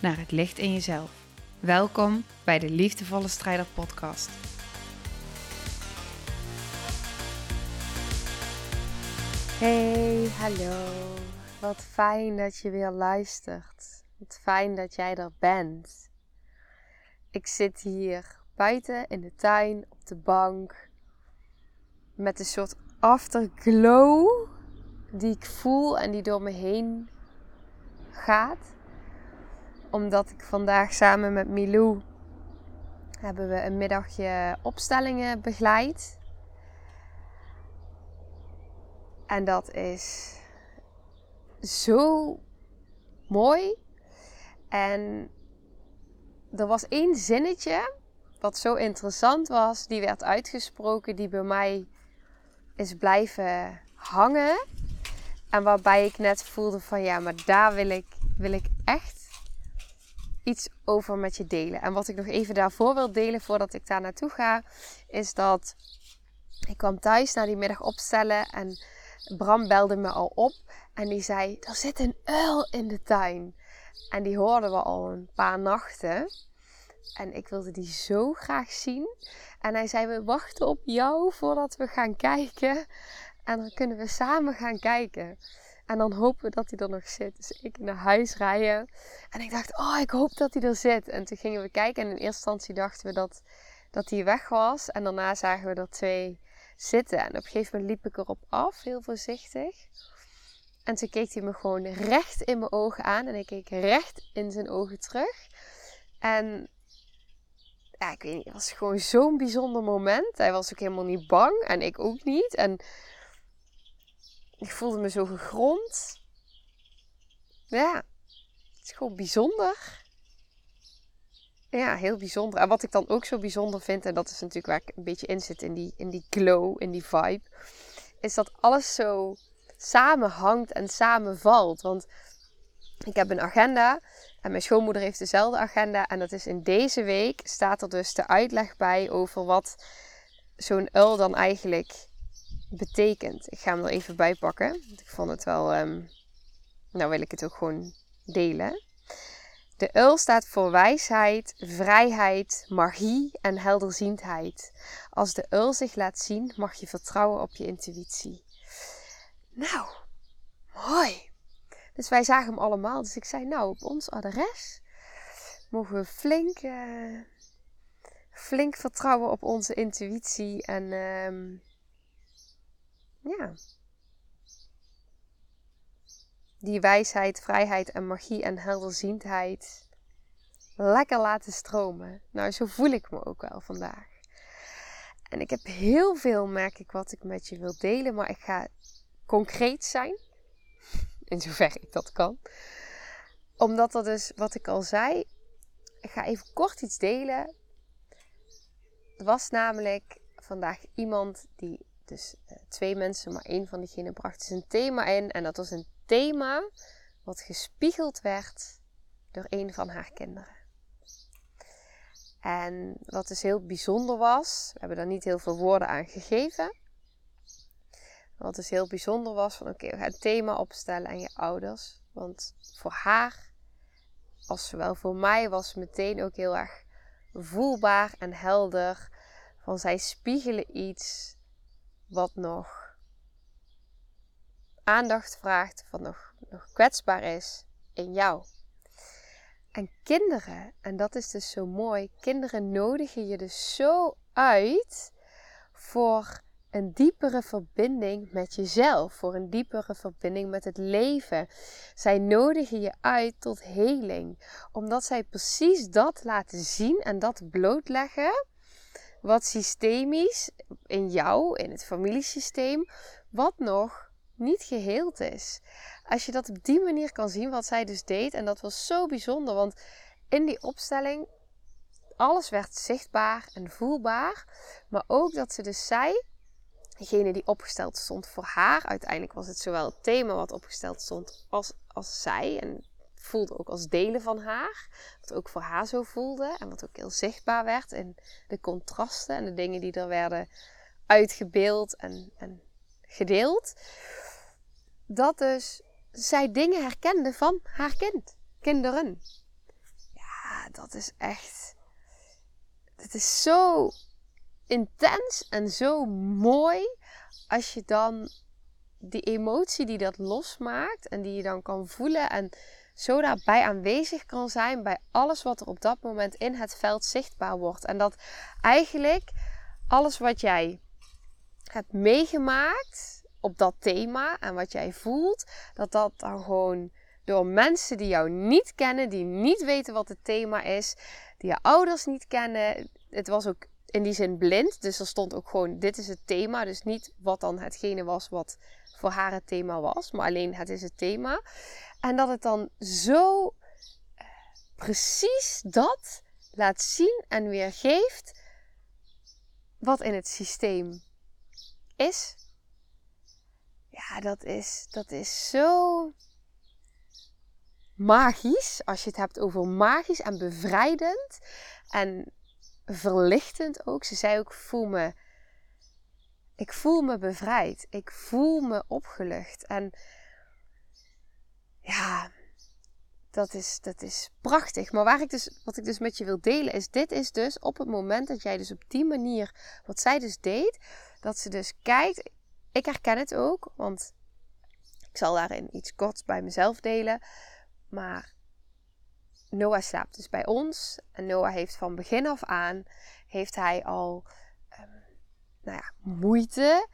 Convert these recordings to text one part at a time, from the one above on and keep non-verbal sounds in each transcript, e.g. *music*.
naar het licht in jezelf. Welkom bij de Liefdevolle Strijder Podcast. Hey, hallo. Wat fijn dat je weer luistert. Wat fijn dat jij er bent. Ik zit hier buiten in de tuin op de bank met een soort afterglow die ik voel en die door me heen gaat. Omdat ik vandaag samen met Milou hebben we een middagje opstellingen begeleid. En dat is zo mooi. En er was één zinnetje wat zo interessant was, die werd uitgesproken, die bij mij is blijven hangen. En waarbij ik net voelde van ja, maar daar wil ik, wil ik echt iets over met je delen. En wat ik nog even daarvoor wil delen voordat ik daar naartoe ga, is dat ik kwam thuis na die middag opstellen en Bram belde me al op en die zei: Er zit een uil in de tuin. En die hoorden we al een paar nachten. En ik wilde die zo graag zien. En hij zei: We wachten op jou voordat we gaan kijken. En dan kunnen we samen gaan kijken. En dan hopen we dat hij er nog zit. Dus ik naar huis rijden. En ik dacht: Oh, ik hoop dat hij er zit. En toen gingen we kijken. En in eerste instantie dachten we dat, dat hij weg was. En daarna zagen we er twee zitten. En op een gegeven moment liep ik erop af, heel voorzichtig. En toen keek hij me gewoon recht in mijn ogen aan. En ik keek recht in zijn ogen terug. En ja, ik weet niet, het was gewoon zo'n bijzonder moment. Hij was ook helemaal niet bang en ik ook niet. En ik voelde me zo gegrond. Ja, het is gewoon bijzonder. Ja, heel bijzonder. En wat ik dan ook zo bijzonder vind, en dat is natuurlijk waar ik een beetje in zit, in die, in die glow, in die vibe, is dat alles zo samenhangt en samenvalt. Want ik heb een agenda en mijn schoonmoeder heeft dezelfde agenda. En dat is in deze week staat er dus de uitleg bij over wat zo'n uil dan eigenlijk betekent. Ik ga hem er even bij pakken. Ik vond het wel. Um, nou wil ik het ook gewoon delen. De uil staat voor wijsheid, vrijheid, magie en helderziendheid. Als de uil zich laat zien, mag je vertrouwen op je intuïtie. Nou, mooi. Dus wij zagen hem allemaal. Dus ik zei, nou, op ons adres mogen we flink, uh, flink vertrouwen op onze intuïtie. En uh, ja, die wijsheid, vrijheid en magie en helderziendheid lekker laten stromen. Nou, zo voel ik me ook wel vandaag. En ik heb heel veel, merk ik, wat ik met je wil delen, maar ik ga concreet zijn *laughs* in zover ik dat kan. Omdat dat dus, wat ik al zei, ik ga even kort iets delen. Er was namelijk vandaag iemand die, dus uh, twee mensen, maar één van diegenen bracht een thema in. En dat was een thema wat gespiegeld werd door een van haar kinderen. En wat dus heel bijzonder was, we hebben daar niet heel veel woorden aan gegeven. Wat dus heel bijzonder was van oké, we gaan het thema opstellen aan je ouders. Want voor haar, als zowel voor mij, was meteen ook heel erg voelbaar en helder. Van zij spiegelen iets wat nog aandacht vraagt, wat nog, nog kwetsbaar is in jou. En kinderen, en dat is dus zo mooi, kinderen nodigen je dus zo uit voor een diepere verbinding met jezelf, voor een diepere verbinding met het leven. Zij nodigen je uit tot heling, omdat zij precies dat laten zien en dat blootleggen, wat systemisch in jou, in het familiesysteem, wat nog niet geheeld is. als je dat op die manier kan zien, wat zij dus deed. En dat was zo bijzonder, want in die opstelling, alles werd zichtbaar en voelbaar. Maar ook dat ze dus zei, degene die opgesteld stond voor haar. Uiteindelijk was het zowel het thema wat opgesteld stond als, als zij. En voelde ook als delen van haar. Wat ook voor haar zo voelde. En wat ook heel zichtbaar werd in de contrasten en de dingen die er werden uitgebeeld en, en gedeeld. Dat dus zij dingen herkende van haar kind, kinderen. Ja, dat is echt. Het is zo intens en zo mooi als je dan die emotie die dat losmaakt en die je dan kan voelen en zo daarbij aanwezig kan zijn bij alles wat er op dat moment in het veld zichtbaar wordt. En dat eigenlijk alles wat jij hebt meegemaakt op dat thema en wat jij voelt, dat dat dan gewoon door mensen die jou niet kennen, die niet weten wat het thema is, die je ouders niet kennen. Het was ook in die zin blind, dus er stond ook gewoon: dit is het thema. Dus niet wat dan hetgene was wat voor haar het thema was, maar alleen het is het thema. En dat het dan zo eh, precies dat laat zien en weergeeft wat in het systeem is. Ja, dat is, dat is zo magisch. Als je het hebt over magisch en bevrijdend. En verlichtend ook. Ze zei ook: voel me. Ik voel me bevrijd. Ik voel me opgelucht. En ja, dat is, dat is prachtig. Maar waar ik dus, wat ik dus met je wil delen is: dit is dus op het moment dat jij dus op die manier, wat zij dus deed, dat ze dus kijkt. Ik herken het ook, want ik zal daarin iets korts bij mezelf delen. Maar Noah slaapt dus bij ons. En Noah heeft van begin af aan heeft hij al um, nou ja, moeite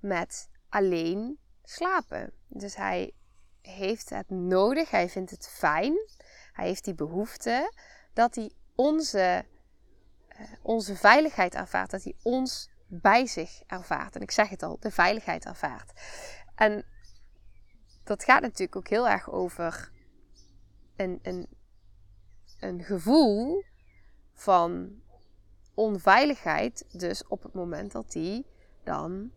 met alleen slapen. Dus hij heeft het nodig, hij vindt het fijn, hij heeft die behoefte dat hij onze, uh, onze veiligheid ervaart, dat hij ons bij zich ervaart. En ik zeg het al, de veiligheid ervaart. En dat gaat natuurlijk ook heel erg over een, een, een gevoel van onveiligheid. Dus op het moment dat hij dan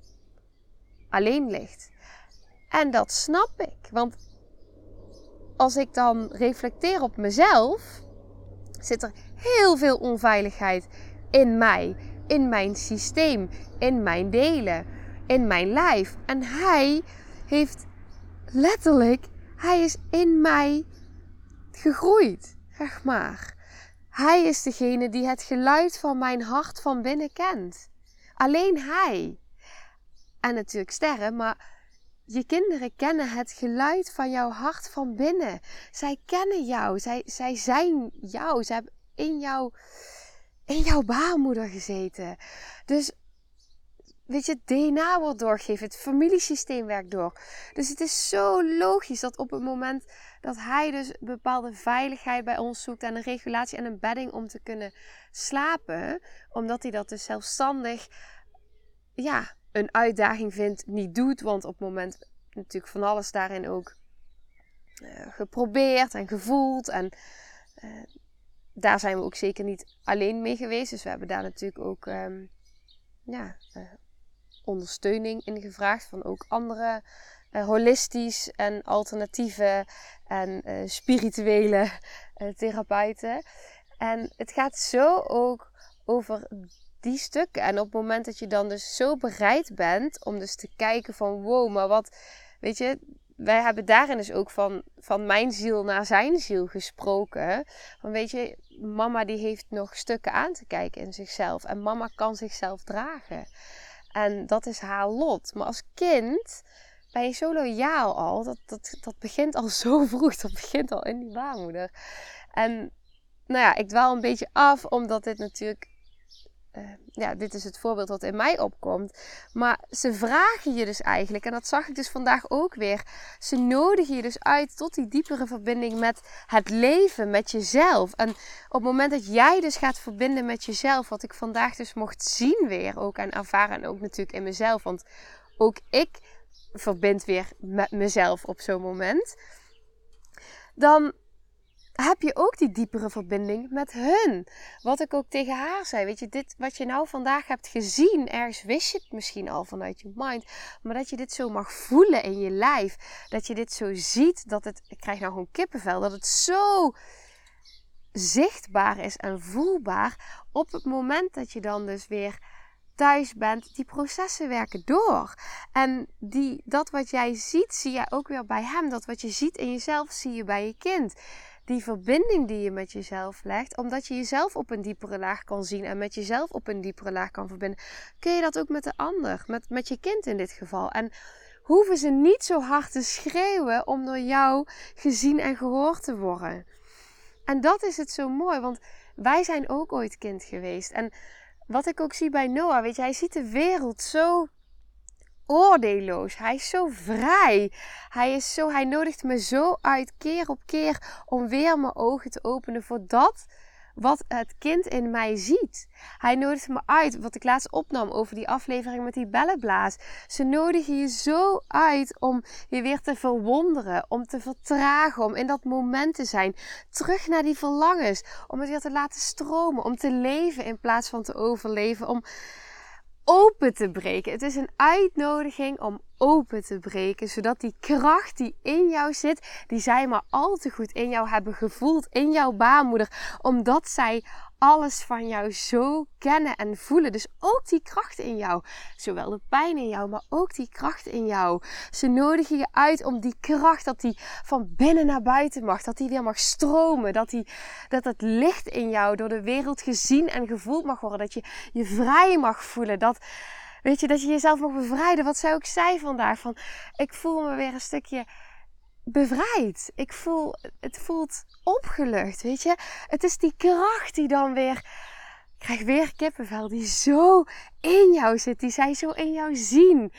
alleen ligt. En dat snap ik. Want als ik dan reflecteer op mezelf, zit er heel veel onveiligheid in mij, in mijn systeem, in mijn delen, in mijn lijf. En hij heeft letterlijk, hij is in mij gegroeid, zeg maar. Hij is degene die het geluid van mijn hart van binnen kent. Alleen hij. En natuurlijk sterren, maar je kinderen kennen het geluid van jouw hart van binnen. Zij kennen jou. Zij, zij zijn jou. Ze hebben in, jou, in jouw baarmoeder gezeten. Dus weet je, het DNA wordt doorgegeven. Het familiesysteem werkt door. Dus het is zo logisch dat op het moment dat hij dus bepaalde veiligheid bij ons zoekt en een regulatie en een bedding om te kunnen slapen, omdat hij dat dus zelfstandig, ja, een uitdaging vindt, niet doet. Want op het moment natuurlijk van alles daarin ook uh, geprobeerd en gevoeld. En uh, daar zijn we ook zeker niet alleen mee geweest. Dus we hebben daar natuurlijk ook um, ja, uh, ondersteuning in gevraagd van ook andere holistisch en alternatieve en spirituele therapeuten. En het gaat zo ook over die stukken. En op het moment dat je dan dus zo bereid bent om dus te kijken van wow, maar wat, weet je, wij hebben daarin dus ook van, van mijn ziel naar zijn ziel gesproken. Van weet je, mama die heeft nog stukken aan te kijken in zichzelf. En mama kan zichzelf dragen. En dat is haar lot. Maar als kind ben je zo loyaal al. Dat, dat, dat begint al *laughs* zo vroeg. Dat begint al in die baarmoeder. En nou ja, ik dwaal een beetje af, omdat dit natuurlijk uh, ja, dit is het voorbeeld wat in mij opkomt. Maar ze vragen je dus eigenlijk, en dat zag ik dus vandaag ook weer. Ze nodigen je dus uit tot die diepere verbinding met het leven, met jezelf. En op het moment dat jij dus gaat verbinden met jezelf, wat ik vandaag dus mocht zien weer ook en ervaren, en ook natuurlijk in mezelf. Want ook ik verbind weer met mezelf op zo'n moment. Dan heb je ook die diepere verbinding met hun. Wat ik ook tegen haar zei. Weet je, dit wat je nou vandaag hebt gezien, ergens wist je het misschien al vanuit je mind. Maar dat je dit zo mag voelen in je lijf. Dat je dit zo ziet. Dat het, ik krijg nou gewoon kippenvel. Dat het zo zichtbaar is en voelbaar. Op het moment dat je dan dus weer thuis bent, die processen werken door. En die, dat wat jij ziet, zie je ook weer bij hem. Dat wat je ziet in jezelf, zie je bij je kind die verbinding die je met jezelf legt, omdat je jezelf op een diepere laag kan zien en met jezelf op een diepere laag kan verbinden, kun je dat ook met de ander, met, met je kind in dit geval. En hoeven ze niet zo hard te schreeuwen om door jou gezien en gehoord te worden. En dat is het zo mooi, want wij zijn ook ooit kind geweest. En wat ik ook zie bij Noah, weet je, hij ziet de wereld zo oordeelloos. Hij is zo vrij. Hij is zo, hij nodigt me zo uit keer op keer om weer mijn ogen te openen voor dat wat het kind in mij ziet. Hij nodigt me uit, wat ik laatst opnam over die aflevering met die bellenblaas. Ze nodigen je zo uit om je weer te verwonderen, om te vertragen, om in dat moment te zijn. Terug naar die verlangens, om het weer te laten stromen, om te leven in plaats van te overleven, om open te breken. Het is een uitnodiging om open te breken, zodat die kracht die in jou zit, die zij maar al te goed in jou hebben gevoeld, in jouw baarmoeder, omdat zij alles van jou zo kennen en voelen. Dus ook die kracht in jou, zowel de pijn in jou, maar ook die kracht in jou. Ze nodigen je uit om die kracht, dat die van binnen naar buiten mag, dat die weer mag stromen, dat, die, dat het licht in jou door de wereld gezien en gevoeld mag worden, dat je je vrij mag voelen, dat Weet je, dat je jezelf mag bevrijden. Wat zij ook zei vandaag. Van, ik voel me weer een stukje bevrijd. Ik voel, het voelt opgelucht, weet je. Het is die kracht die dan weer... Ik krijg weer kippenvel die zo in jou zit. Die zij zo in jou zien.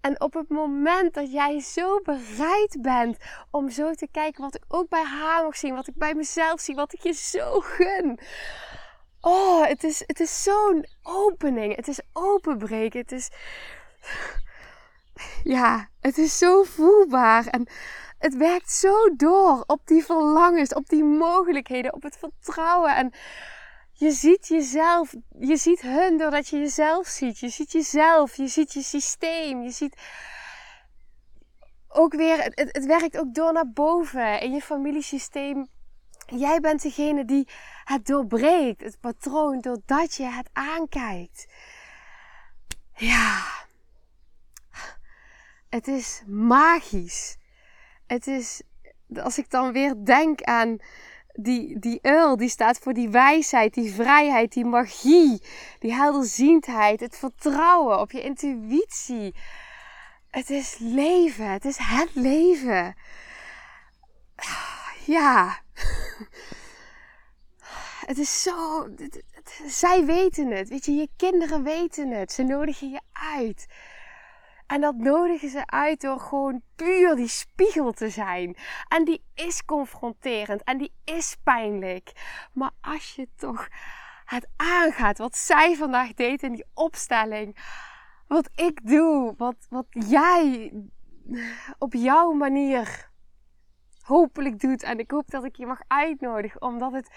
En op het moment dat jij zo bereid bent om zo te kijken wat ik ook bij haar mag zien, wat ik bij mezelf zie, wat ik je zo gun. Oh, het is, het is zo'n opening. Het is openbreken. Het is. Ja, het is zo voelbaar. En het werkt zo door op die verlangens, op die mogelijkheden, op het vertrouwen. En je ziet jezelf, je ziet hun doordat je jezelf ziet. Je ziet jezelf, je ziet je systeem, je ziet ook weer, het, het werkt ook door naar boven in je familiesysteem Jij bent degene die het doorbreekt, het patroon, doordat je het aankijkt. Ja, het is magisch. Het is, als ik dan weer denk aan die, die uil, die staat voor die wijsheid, die vrijheid, die magie, die helderziendheid, het vertrouwen op je intuïtie. Het is leven, het is het leven. Ja, het is zo. zij weten het. Weet je, je kinderen weten het. Ze nodigen je uit. En dat nodigen ze uit door gewoon puur die spiegel te zijn. En die is confronterend en die is pijnlijk. Maar als je toch het aangaat, wat zij vandaag deed in die opstelling, wat ik doe, wat, wat jij op jouw manier hopelijk doet. En ik hoop dat ik je mag uitnodigen, omdat het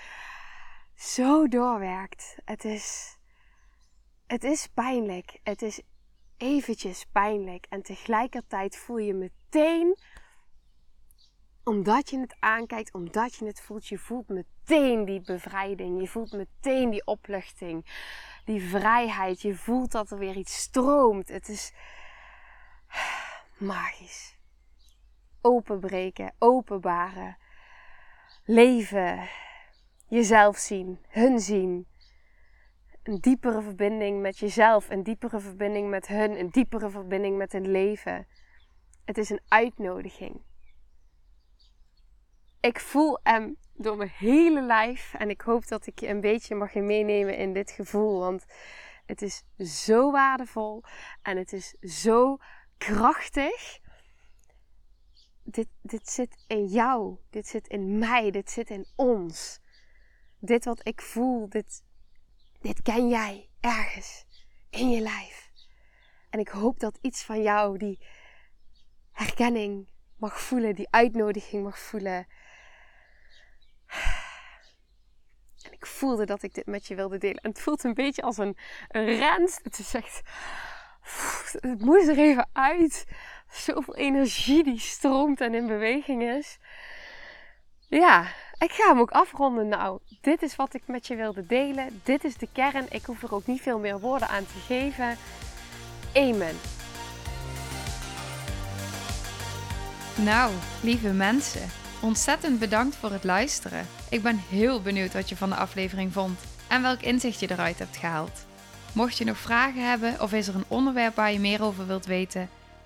zo doorwerkt. Het is, het is pijnlijk. Het is eventjes pijnlijk. En tegelijkertijd voel je meteen, omdat je het aankijkt, omdat je het voelt, je voelt meteen die bevrijding. Je voelt meteen die opluchting, die vrijheid. Je voelt dat er weer iets stroomt. Het is magisch openbreken, openbaren. Leven, jezelf zien, hun zien. Een diepere verbinding met jezelf, een diepere verbinding met hun, een diepere verbinding met het leven. Het is een uitnodiging. Ik voel hem door mijn hele lijf en ik hoop dat ik je een beetje mag meenemen in dit gevoel, want het is zo waardevol en het is zo krachtig dit, dit zit in jou, dit zit in mij, dit zit in ons. Dit wat ik voel, dit, dit ken jij ergens in je lijf. En ik hoop dat iets van jou die herkenning mag voelen, die uitnodiging mag voelen. En ik voelde dat ik dit met je wilde delen. En het voelt een beetje als een, een rens. Het is echt. Het moest er even uit. *laughs* Zoveel energie die stroomt en in beweging is. Ja, ik ga hem ook afronden. Nou, dit is wat ik met je wilde delen. Dit is de kern. Ik hoef er ook niet veel meer woorden aan te geven. Amen. Nou, lieve mensen, ontzettend bedankt voor het luisteren. Ik ben heel benieuwd wat je van de aflevering vond en welk inzicht je eruit hebt gehaald. Mocht je nog vragen hebben of is er een onderwerp waar je meer over wilt weten,